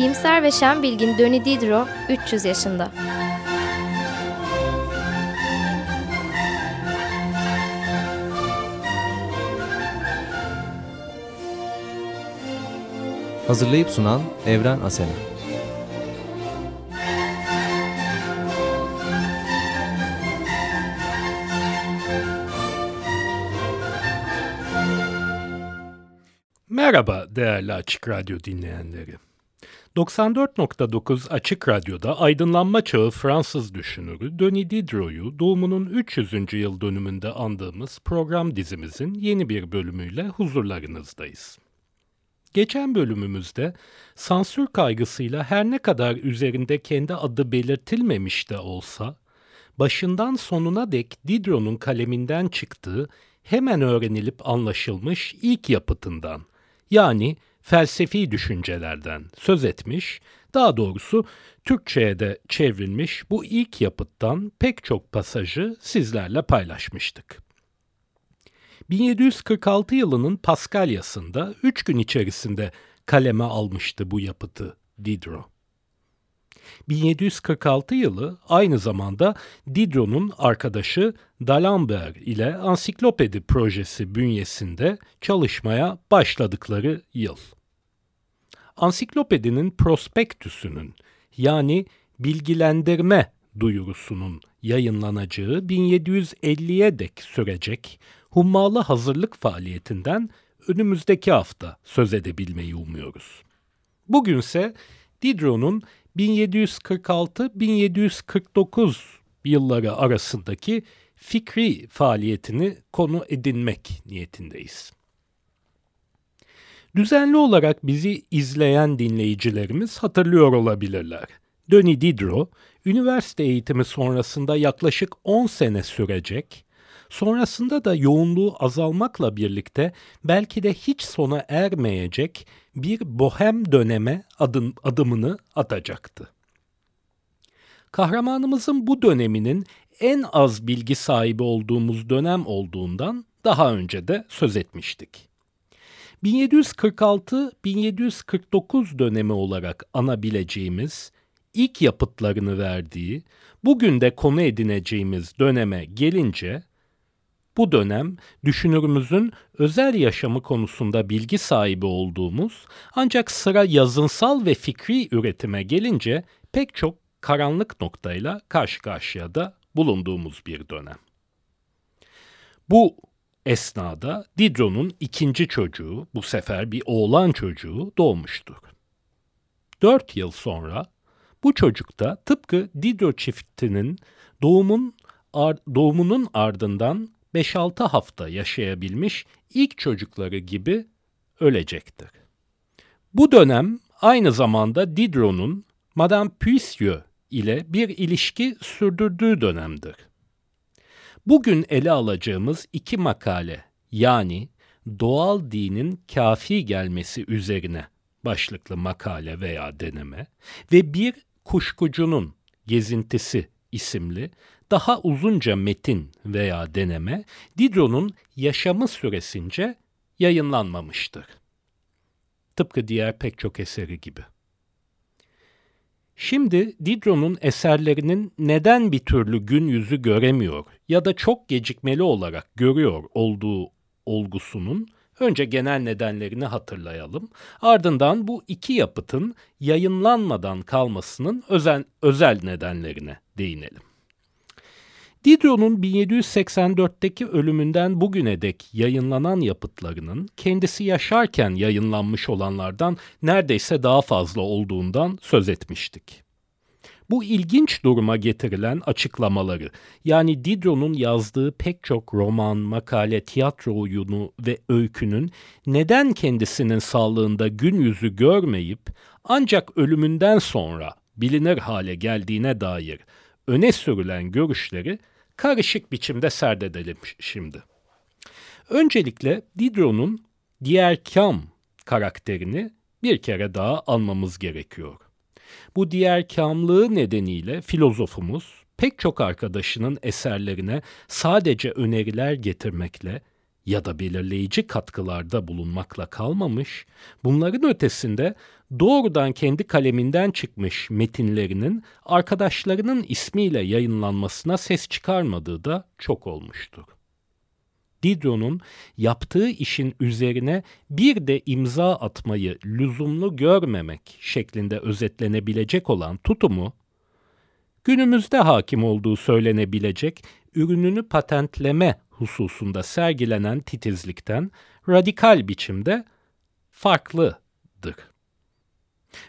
İyimser ve şen bilgin Döni Didro 300 yaşında. Hazırlayıp sunan Evren Asena. Merhaba değerli Açık Radyo dinleyenleri. 94.9 Açık Radyo'da aydınlanma çağı Fransız düşünürü Denis Diderot'u doğumunun 300. yıl dönümünde andığımız program dizimizin yeni bir bölümüyle huzurlarınızdayız. Geçen bölümümüzde sansür kaygısıyla her ne kadar üzerinde kendi adı belirtilmemiş de olsa, başından sonuna dek Diderot'un kaleminden çıktığı hemen öğrenilip anlaşılmış ilk yapıtından, yani felsefi düşüncelerden söz etmiş, daha doğrusu Türkçe'ye de çevrilmiş bu ilk yapıttan pek çok pasajı sizlerle paylaşmıştık. 1746 yılının Paskalyası'nda 3 gün içerisinde kaleme almıştı bu yapıtı Diderot. 1746 yılı aynı zamanda Diderot'un arkadaşı D'Alembert ile ansiklopedi projesi bünyesinde çalışmaya başladıkları yıl. Ansiklopedinin prospektüsünün yani bilgilendirme duyurusunun yayınlanacağı 1750'ye dek sürecek hummalı hazırlık faaliyetinden önümüzdeki hafta söz edebilmeyi umuyoruz. Bugünse Diderot'un 1746-1749 yılları arasındaki fikri faaliyetini konu edinmek niyetindeyiz. Düzenli olarak bizi izleyen dinleyicilerimiz hatırlıyor olabilirler. Denis Diderot, üniversite eğitimi sonrasında yaklaşık 10 sene sürecek, sonrasında da yoğunluğu azalmakla birlikte belki de hiç sona ermeyecek bir bohem döneme adım, adımını atacaktı. Kahramanımızın bu döneminin en az bilgi sahibi olduğumuz dönem olduğundan daha önce de söz etmiştik. 1746-1749 dönemi olarak anabileceğimiz ilk yapıtlarını verdiği, bugün de konu edineceğimiz döneme gelince, bu dönem düşünürümüzün özel yaşamı konusunda bilgi sahibi olduğumuz ancak sıra yazınsal ve fikri üretime gelince pek çok karanlık noktayla karşı karşıya da bulunduğumuz bir dönem. Bu esnada Diderot'un ikinci çocuğu, bu sefer bir oğlan çocuğu doğmuştur. Dört yıl sonra bu çocuk da tıpkı Diderot çiftinin doğumun ar, doğumunun ardından 5-6 hafta yaşayabilmiş ilk çocukları gibi ölecektir. Bu dönem aynı zamanda Diderot'un Madame Puisieux ile bir ilişki sürdürdüğü dönemdir. Bugün ele alacağımız iki makale yani doğal dinin kafi gelmesi üzerine başlıklı makale veya deneme ve bir kuşkucunun gezintisi isimli daha uzunca metin veya deneme Diderot'un yaşamı süresince yayınlanmamıştır. Tıpkı diğer pek çok eseri gibi. Şimdi Diderot'un eserlerinin neden bir türlü gün yüzü göremiyor ya da çok gecikmeli olarak görüyor olduğu olgusunun önce genel nedenlerini hatırlayalım. Ardından bu iki yapıtın yayınlanmadan kalmasının özel, özel nedenlerine değinelim. Diderot'un 1784'teki ölümünden bugüne dek yayınlanan yapıtlarının kendisi yaşarken yayınlanmış olanlardan neredeyse daha fazla olduğundan söz etmiştik. Bu ilginç duruma getirilen açıklamaları, yani Diderot'un yazdığı pek çok roman, makale, tiyatro oyunu ve öykünün neden kendisinin sağlığında gün yüzü görmeyip ancak ölümünden sonra bilinir hale geldiğine dair öne sürülen görüşleri karışık biçimde serdedelim şimdi. Öncelikle Diderot'un diğer Kam karakterini bir kere daha almamız gerekiyor. Bu diğer kamlığı nedeniyle filozofumuz pek çok arkadaşının eserlerine sadece öneriler getirmekle ya da belirleyici katkılarda bulunmakla kalmamış, bunların ötesinde doğrudan kendi kaleminden çıkmış metinlerinin arkadaşlarının ismiyle yayınlanmasına ses çıkarmadığı da çok olmuştur. Diderot'un yaptığı işin üzerine bir de imza atmayı lüzumlu görmemek şeklinde özetlenebilecek olan tutumu, günümüzde hakim olduğu söylenebilecek ürününü patentleme hususunda sergilenen titizlikten radikal biçimde farklıdır.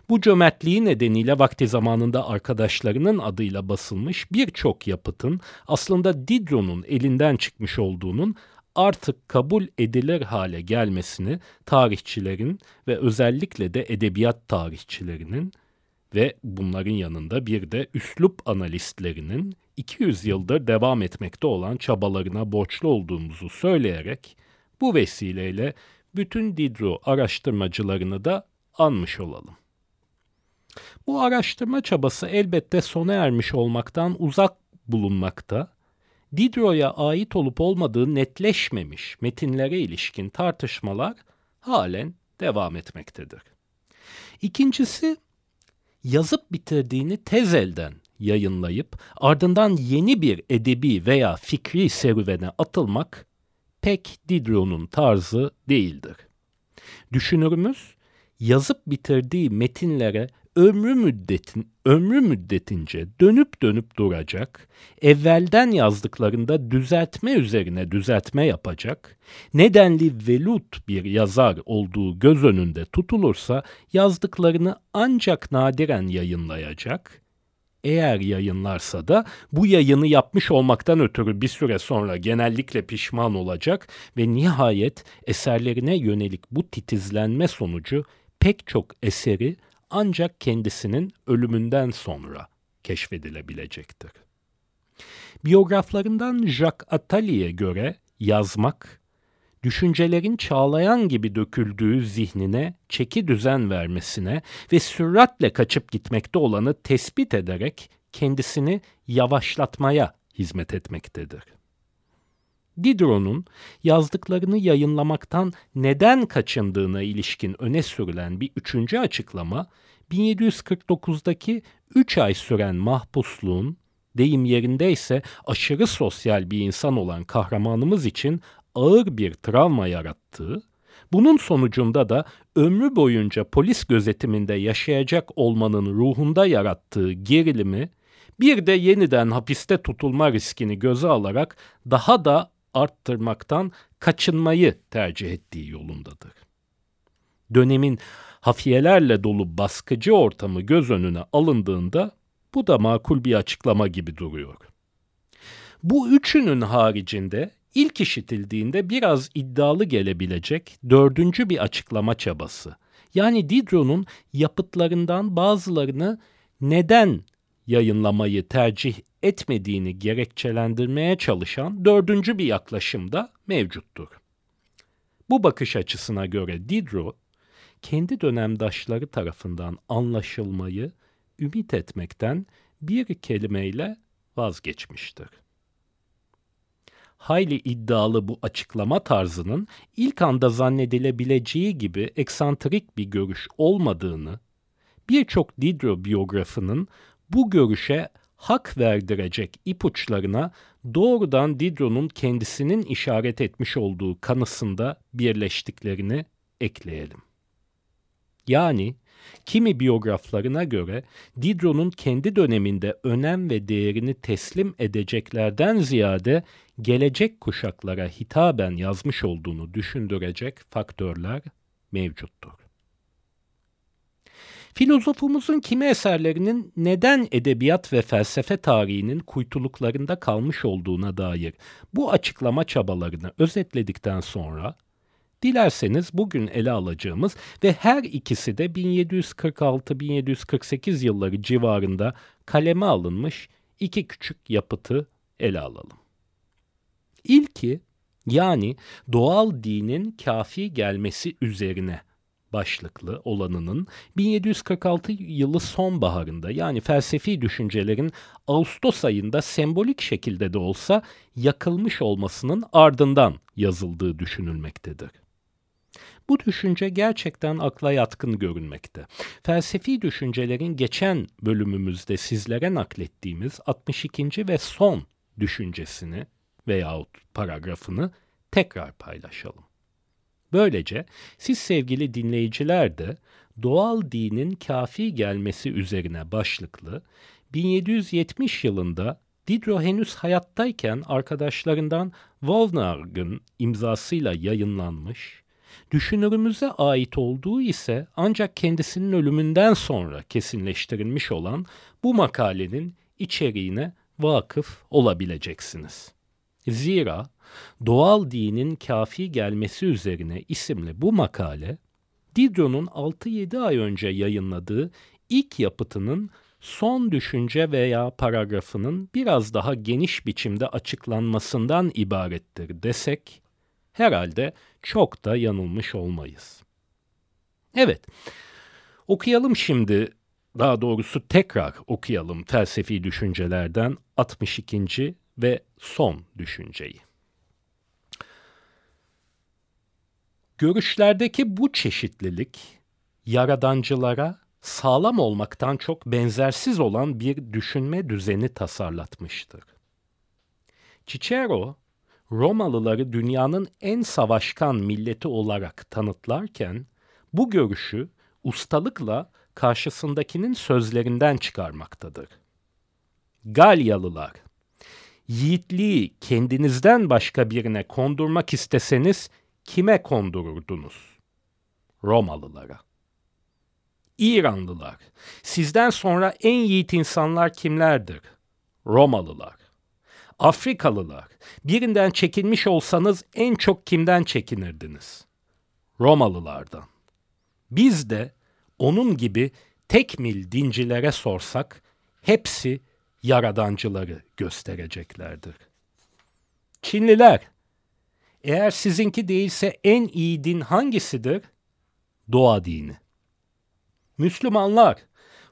Bu cömertliği nedeniyle vakti zamanında arkadaşlarının adıyla basılmış birçok yapıtın aslında Diderot'un elinden çıkmış olduğunun artık kabul edilir hale gelmesini tarihçilerin ve özellikle de edebiyat tarihçilerinin ve bunların yanında bir de üslup analistlerinin 200 yıldır devam etmekte olan çabalarına borçlu olduğumuzu söyleyerek bu vesileyle bütün Diderot araştırmacılarını da anmış olalım. Bu araştırma çabası elbette sona ermiş olmaktan uzak bulunmakta Diderot'a ait olup olmadığı netleşmemiş metinlere ilişkin tartışmalar halen devam etmektedir. İkincisi, yazıp bitirdiğini tez elden yayınlayıp ardından yeni bir edebi veya fikri serüvene atılmak pek Diderot'un tarzı değildir. Düşünürümüz yazıp bitirdiği metinlere ömrü müddetin ömrü müddetince dönüp dönüp duracak, evvelden yazdıklarında düzeltme üzerine düzeltme yapacak, nedenli velut bir yazar olduğu göz önünde tutulursa yazdıklarını ancak nadiren yayınlayacak, eğer yayınlarsa da bu yayını yapmış olmaktan ötürü bir süre sonra genellikle pişman olacak ve nihayet eserlerine yönelik bu titizlenme sonucu pek çok eseri ancak kendisinin ölümünden sonra keşfedilebilecektir. Biyograflarından Jacques Attali'ye göre yazmak, düşüncelerin çağlayan gibi döküldüğü zihnine çeki düzen vermesine ve süratle kaçıp gitmekte olanı tespit ederek kendisini yavaşlatmaya hizmet etmektedir. Diderot'un yazdıklarını yayınlamaktan neden kaçındığına ilişkin öne sürülen bir üçüncü açıklama, 1749'daki 3 ay süren mahpusluğun, deyim yerindeyse aşırı sosyal bir insan olan kahramanımız için ağır bir travma yarattığı, bunun sonucunda da ömrü boyunca polis gözetiminde yaşayacak olmanın ruhunda yarattığı gerilimi, bir de yeniden hapiste tutulma riskini göze alarak daha da arttırmaktan kaçınmayı tercih ettiği yolundadır. Dönemin hafiyelerle dolu baskıcı ortamı göz önüne alındığında bu da makul bir açıklama gibi duruyor. Bu üçünün haricinde ilk işitildiğinde biraz iddialı gelebilecek dördüncü bir açıklama çabası. Yani Diderot'un yapıtlarından bazılarını neden yayınlamayı tercih etmediğini gerekçelendirmeye çalışan dördüncü bir yaklaşım da mevcuttur. Bu bakış açısına göre Diderot, kendi dönemdaşları tarafından anlaşılmayı ümit etmekten bir kelimeyle vazgeçmiştir. Hayli iddialı bu açıklama tarzının ilk anda zannedilebileceği gibi eksantrik bir görüş olmadığını, birçok Diderot biyografının bu görüşe hak verdirecek ipuçlarına doğrudan Diderot'un kendisinin işaret etmiş olduğu kanısında birleştiklerini ekleyelim. Yani kimi biyograflarına göre Diderot'un kendi döneminde önem ve değerini teslim edeceklerden ziyade gelecek kuşaklara hitaben yazmış olduğunu düşündürecek faktörler mevcuttur. Filozofumuzun kimi eserlerinin neden edebiyat ve felsefe tarihinin kuytuluklarında kalmış olduğuna dair bu açıklama çabalarını özetledikten sonra Dilerseniz bugün ele alacağımız ve her ikisi de 1746-1748 yılları civarında kaleme alınmış iki küçük yapıtı ele alalım. İlki yani doğal dinin kafi gelmesi üzerine başlıklı olanının 1746 yılı sonbaharında yani felsefi düşüncelerin Ağustos ayında sembolik şekilde de olsa yakılmış olmasının ardından yazıldığı düşünülmektedir. Bu düşünce gerçekten akla yatkın görünmekte. Felsefi düşüncelerin geçen bölümümüzde sizlere naklettiğimiz 62. ve son düşüncesini veyahut paragrafını tekrar paylaşalım. Böylece siz sevgili dinleyiciler de doğal dinin kafi gelmesi üzerine başlıklı 1770 yılında Diderot henüz hayattayken arkadaşlarından Wolfgang'ın imzasıyla yayınlanmış, düşünürümüze ait olduğu ise ancak kendisinin ölümünden sonra kesinleştirilmiş olan bu makalenin içeriğine vakıf olabileceksiniz. Zira Doğal Dinin Kafi Gelmesi Üzerine isimli bu makale, Diderot'un 6-7 ay önce yayınladığı ilk yapıtının son düşünce veya paragrafının biraz daha geniş biçimde açıklanmasından ibarettir desek, herhalde çok da yanılmış olmayız. Evet, okuyalım şimdi, daha doğrusu tekrar okuyalım felsefi düşüncelerden 62. ve son düşünceyi. Görüşlerdeki bu çeşitlilik yaradancılara sağlam olmaktan çok benzersiz olan bir düşünme düzeni tasarlatmıştır. Cicero, Romalıları dünyanın en savaşkan milleti olarak tanıtlarken bu görüşü ustalıkla karşısındakinin sözlerinden çıkarmaktadır. Galyalılar, yiğitliği kendinizden başka birine kondurmak isteseniz kime kondururdunuz? Romalılara. İranlılar. Sizden sonra en yiğit insanlar kimlerdir? Romalılar. Afrikalılar. Birinden çekinmiş olsanız en çok kimden çekinirdiniz? Romalılardan. Biz de onun gibi tek mil dincilere sorsak hepsi yaradancıları göstereceklerdir. Çinliler eğer sizinki değilse en iyi din hangisidir? Doğa dini. Müslümanlar,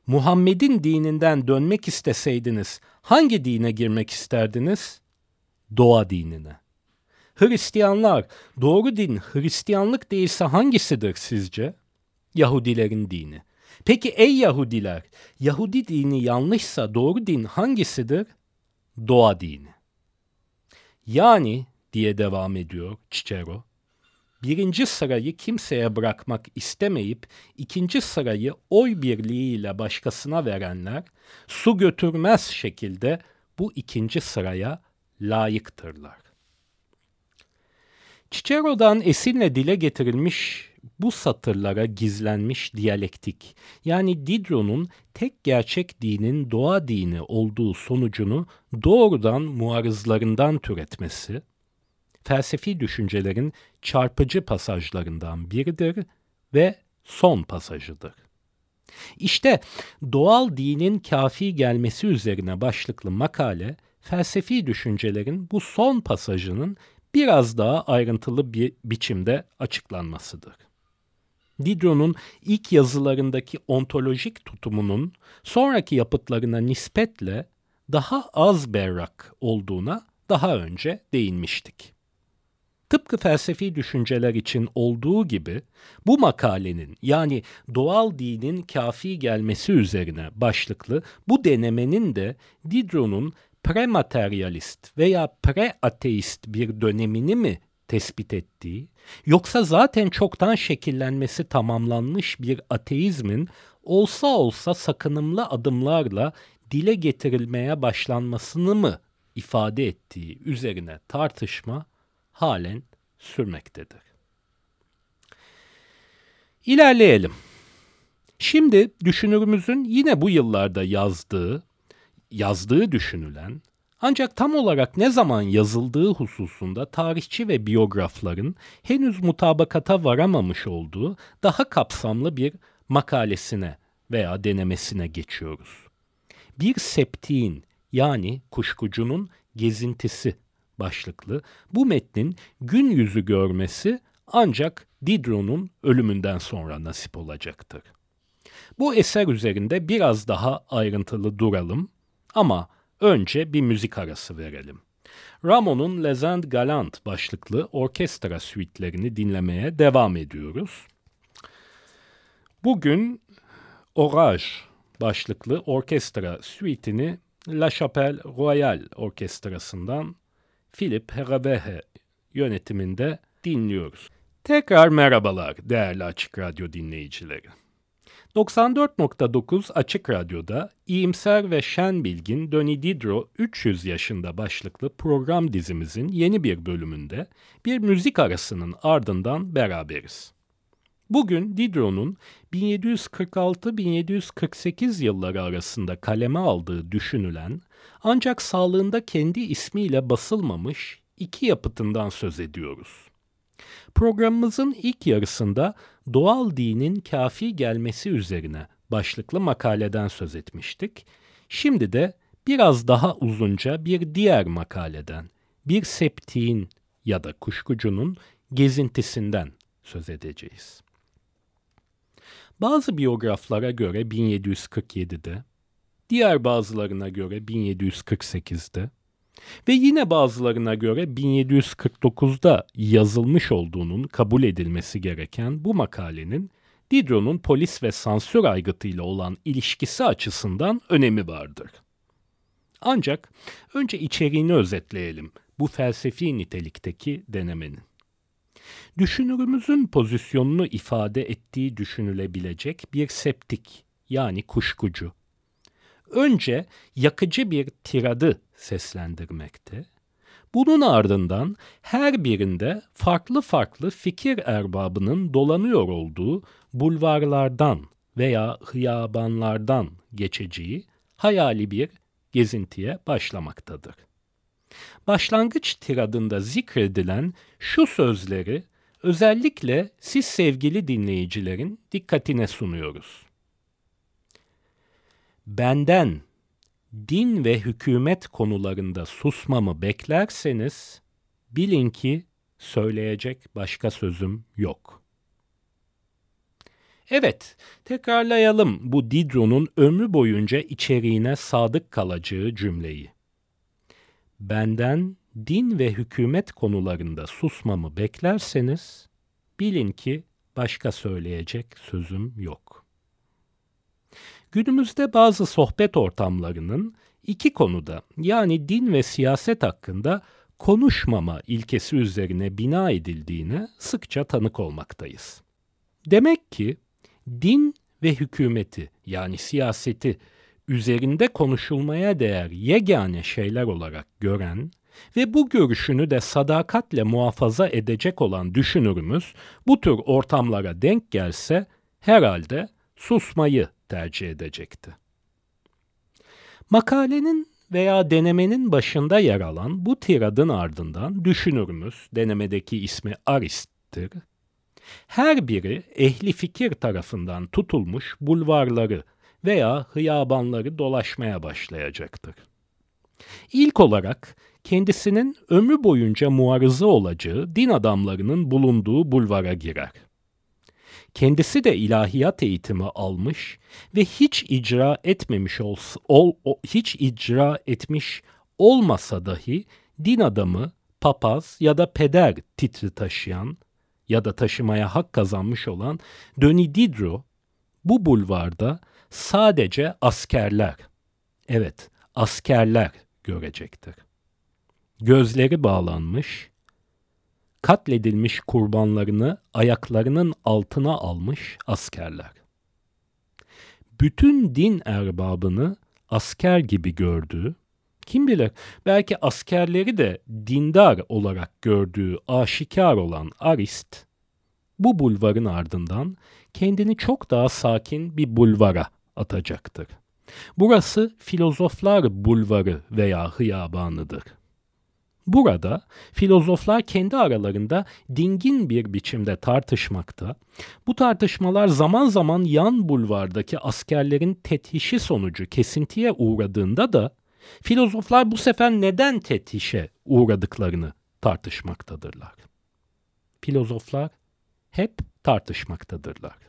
Muhammed'in dininden dönmek isteseydiniz hangi dine girmek isterdiniz? Doğa dinine. Hristiyanlar, doğru din Hristiyanlık değilse hangisidir sizce? Yahudilerin dini. Peki ey Yahudiler, Yahudi dini yanlışsa doğru din hangisidir? Doğa dini. Yani diye devam ediyor Cicero. Birinci sırayı kimseye bırakmak istemeyip ikinci sırayı oy birliğiyle başkasına verenler su götürmez şekilde bu ikinci sıraya layıktırlar. Cicero'dan esinle dile getirilmiş bu satırlara gizlenmiş diyalektik yani Diderot'un tek gerçek dinin doğa dini olduğu sonucunu doğrudan muarızlarından türetmesi, felsefi düşüncelerin çarpıcı pasajlarından biridir ve son pasajıdır. İşte doğal dinin kafi gelmesi üzerine başlıklı makale, felsefi düşüncelerin bu son pasajının biraz daha ayrıntılı bir biçimde açıklanmasıdır. Diderot'un ilk yazılarındaki ontolojik tutumunun sonraki yapıtlarına nispetle daha az berrak olduğuna daha önce değinmiştik. Tıpkı felsefi düşünceler için olduğu gibi bu makalenin yani doğal dinin kafi gelmesi üzerine başlıklı bu denemenin de Diderot'un premateryalist veya preateist bir dönemini mi tespit ettiği, yoksa zaten çoktan şekillenmesi tamamlanmış bir ateizmin olsa olsa sakınımlı adımlarla dile getirilmeye başlanmasını mı ifade ettiği üzerine tartışma halen sürmektedir. İlerleyelim. Şimdi düşünürümüzün yine bu yıllarda yazdığı, yazdığı düşünülen ancak tam olarak ne zaman yazıldığı hususunda tarihçi ve biyografların henüz mutabakata varamamış olduğu daha kapsamlı bir makalesine veya denemesine geçiyoruz. Bir septiğin yani kuşkucunun gezintisi başlıklı bu metnin gün yüzü görmesi ancak Diderot'un ölümünden sonra nasip olacaktır. Bu eser üzerinde biraz daha ayrıntılı duralım ama önce bir müzik arası verelim. Ramon'un Les Indes Galant başlıklı orkestra suitlerini dinlemeye devam ediyoruz. Bugün Orage başlıklı orkestra suitini La Chapelle Royale Orkestrası'ndan Philip Herabehe yönetiminde dinliyoruz. Tekrar merhabalar değerli Açık Radyo dinleyicileri. 94.9 Açık Radyo'da iyimser ve şen bilgin Doni Didro 300 yaşında başlıklı program dizimizin yeni bir bölümünde bir müzik arasının ardından beraberiz. Bugün Diderot'un 1746-1748 yılları arasında kaleme aldığı düşünülen ancak sağlığında kendi ismiyle basılmamış iki yapıtından söz ediyoruz. Programımızın ilk yarısında doğal dinin kafi gelmesi üzerine başlıklı makaleden söz etmiştik. Şimdi de biraz daha uzunca bir diğer makaleden, bir septiğin ya da kuşkucunun gezintisinden söz edeceğiz. Bazı biyograflara göre 1747'de, diğer bazılarına göre 1748'de ve yine bazılarına göre 1749'da yazılmış olduğunun kabul edilmesi gereken bu makalenin Diderot'un polis ve sansür aygıtıyla olan ilişkisi açısından önemi vardır. Ancak önce içeriğini özetleyelim bu felsefi nitelikteki denemenin. Düşünürümüzün pozisyonunu ifade ettiği düşünülebilecek bir septik yani kuşkucu. Önce yakıcı bir tiradı seslendirmekte. Bunun ardından her birinde farklı farklı fikir erbabının dolanıyor olduğu bulvarlardan veya hıyabanlardan geçeceği hayali bir gezintiye başlamaktadır. Başlangıç tiradında zikredilen şu sözleri özellikle siz sevgili dinleyicilerin dikkatine sunuyoruz. Benden din ve hükümet konularında susmamı beklerseniz bilin ki söyleyecek başka sözüm yok. Evet, tekrarlayalım bu Diderot'un ömrü boyunca içeriğine sadık kalacağı cümleyi. Benden din ve hükümet konularında susmamı beklerseniz bilin ki başka söyleyecek sözüm yok. Günümüzde bazı sohbet ortamlarının iki konuda yani din ve siyaset hakkında konuşmama ilkesi üzerine bina edildiğine sıkça tanık olmaktayız. Demek ki din ve hükümeti yani siyaseti üzerinde konuşulmaya değer yegane şeyler olarak gören ve bu görüşünü de sadakatle muhafaza edecek olan düşünürümüz bu tür ortamlara denk gelse herhalde susmayı tercih edecekti. Makalenin veya denemenin başında yer alan bu tiradın ardından düşünürümüz, denemedeki ismi Arist'tir, her biri ehli fikir tarafından tutulmuş bulvarları veya hıyabanları dolaşmaya başlayacaktır. İlk olarak kendisinin ömrü boyunca muarızı olacağı din adamlarının bulunduğu bulvara girer. Kendisi de ilahiyat eğitimi almış ve hiç icra etmemiş ol, o, hiç icra etmiş olmasa dahi din adamı, papaz ya da peder titri taşıyan ya da taşımaya hak kazanmış olan Döni Didro bu bulvarda sadece askerler, evet askerler görecektir. Gözleri bağlanmış, katledilmiş kurbanlarını ayaklarının altına almış askerler. Bütün din erbabını asker gibi gördüğü, kim bilir belki askerleri de dindar olarak gördüğü aşikar olan Arist, bu bulvarın ardından kendini çok daha sakin bir bulvara atacaktır. Burası filozoflar bulvarı veya hıyabanıdır. Burada filozoflar kendi aralarında dingin bir biçimde tartışmakta. Bu tartışmalar zaman zaman yan bulvardaki askerlerin tethişi sonucu kesintiye uğradığında da filozoflar bu sefer neden tethişe uğradıklarını tartışmaktadırlar. Filozoflar hep tartışmaktadırlar.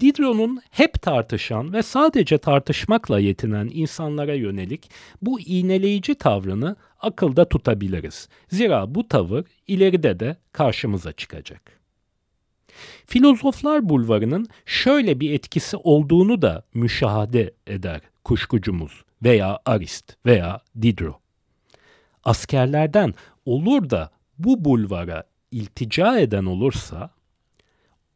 Diderot'un hep tartışan ve sadece tartışmakla yetinen insanlara yönelik bu iğneleyici tavrını akılda tutabiliriz. Zira bu tavır ileride de karşımıza çıkacak. Filozoflar bulvarının şöyle bir etkisi olduğunu da müşahede eder kuşkucumuz veya Arist veya Diderot. Askerlerden olur da bu bulvara iltica eden olursa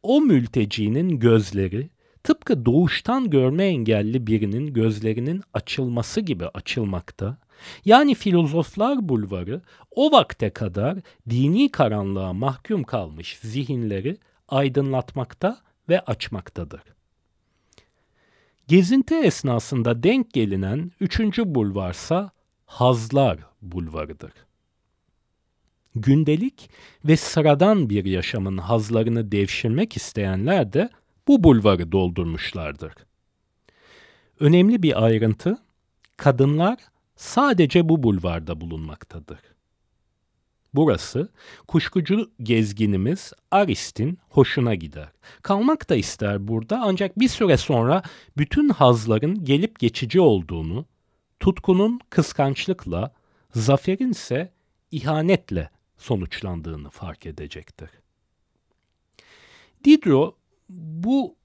o mültecinin gözleri tıpkı doğuştan görme engelli birinin gözlerinin açılması gibi açılmakta. Yani filozoflar bulvarı o vakte kadar dini karanlığa mahkum kalmış zihinleri aydınlatmakta ve açmaktadır. Gezinti esnasında denk gelinen üçüncü bulvarsa Hazlar Bulvarı'dır gündelik ve sıradan bir yaşamın hazlarını devşirmek isteyenler de bu bulvarı doldurmuşlardır. Önemli bir ayrıntı, kadınlar sadece bu bulvarda bulunmaktadır. Burası kuşkucu gezginimiz Arist'in hoşuna gider. Kalmak da ister burada ancak bir süre sonra bütün hazların gelip geçici olduğunu, tutkunun kıskançlıkla, zaferin ise ihanetle sonuçlandığını fark edecektir. Diderot bu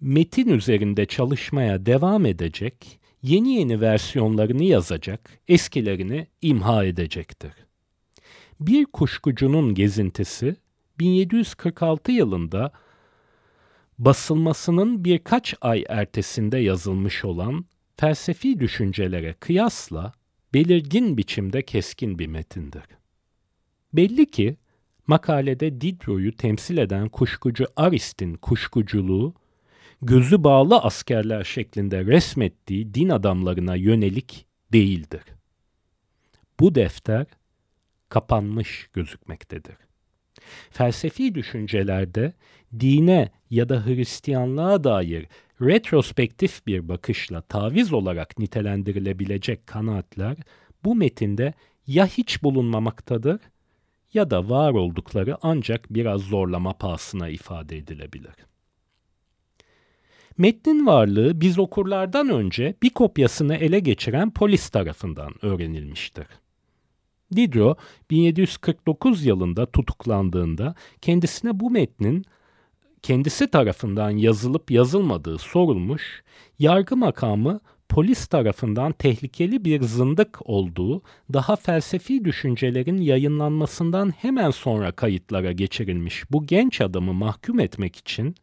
metin üzerinde çalışmaya devam edecek, yeni yeni versiyonlarını yazacak, eskilerini imha edecektir. Bir kuşkucunun gezintisi 1746 yılında basılmasının birkaç ay ertesinde yazılmış olan felsefi düşüncelere kıyasla belirgin biçimde keskin bir metindir. Belli ki makalede Diderot'u temsil eden kuşkucu Arist'in kuşkuculuğu, gözü bağlı askerler şeklinde resmettiği din adamlarına yönelik değildir. Bu defter kapanmış gözükmektedir. Felsefi düşüncelerde dine ya da Hristiyanlığa dair retrospektif bir bakışla taviz olarak nitelendirilebilecek kanaatler bu metinde ya hiç bulunmamaktadır ya da var oldukları ancak biraz zorlama pahasına ifade edilebilir. Metnin varlığı biz okurlardan önce bir kopyasını ele geçiren polis tarafından öğrenilmiştir. Diderot 1749 yılında tutuklandığında kendisine bu metnin kendisi tarafından yazılıp yazılmadığı sorulmuş, yargı makamı polis tarafından tehlikeli bir zındık olduğu daha felsefi düşüncelerin yayınlanmasından hemen sonra kayıtlara geçirilmiş bu genç adamı mahkum etmek için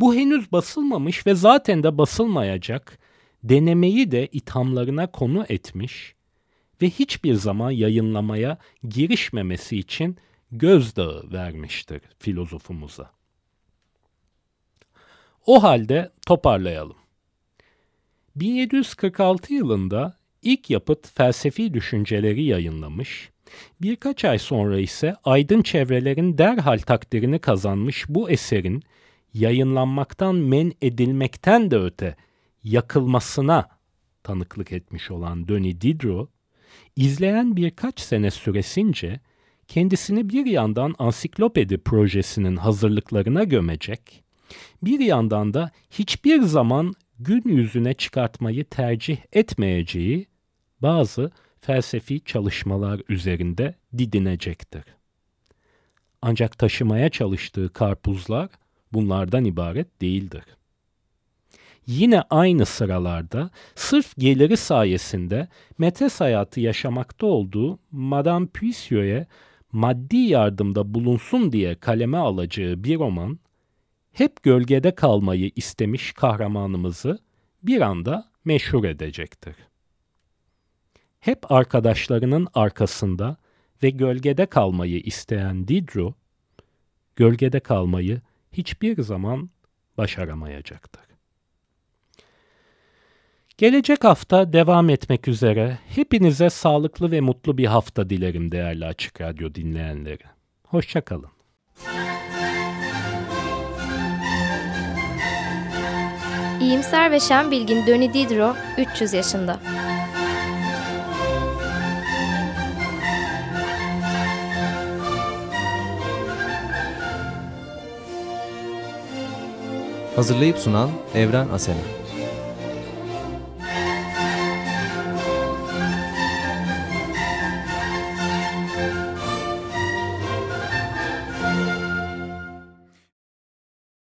bu henüz basılmamış ve zaten de basılmayacak denemeyi de ithamlarına konu etmiş ve hiçbir zaman yayınlamaya girişmemesi için gözdağı vermiştir filozofumuza. O halde toparlayalım. 1746 yılında ilk yapıt felsefi düşünceleri yayınlamış, birkaç ay sonra ise aydın çevrelerin derhal takdirini kazanmış bu eserin yayınlanmaktan men edilmekten de öte yakılmasına tanıklık etmiş olan Denis Diderot, izleyen birkaç sene süresince kendisini bir yandan ansiklopedi projesinin hazırlıklarına gömecek, bir yandan da hiçbir zaman gün yüzüne çıkartmayı tercih etmeyeceği bazı felsefi çalışmalar üzerinde didinecektir. Ancak taşımaya çalıştığı karpuzlar bunlardan ibaret değildir. Yine aynı sıralarda sırf geliri sayesinde metres hayatı yaşamakta olduğu Madame Puissio'ya maddi yardımda bulunsun diye kaleme alacağı bir roman hep gölgede kalmayı istemiş kahramanımızı bir anda meşhur edecektir. Hep arkadaşlarının arkasında ve gölgede kalmayı isteyen Diderot, gölgede kalmayı hiçbir zaman başaramayacaktır. Gelecek hafta devam etmek üzere hepinize sağlıklı ve mutlu bir hafta dilerim değerli Açık Radyo dinleyenleri. Hoşçakalın. İyimser ve şen bilgin Döni Didro 300 yaşında. Hazırlayıp sunan Evren Asena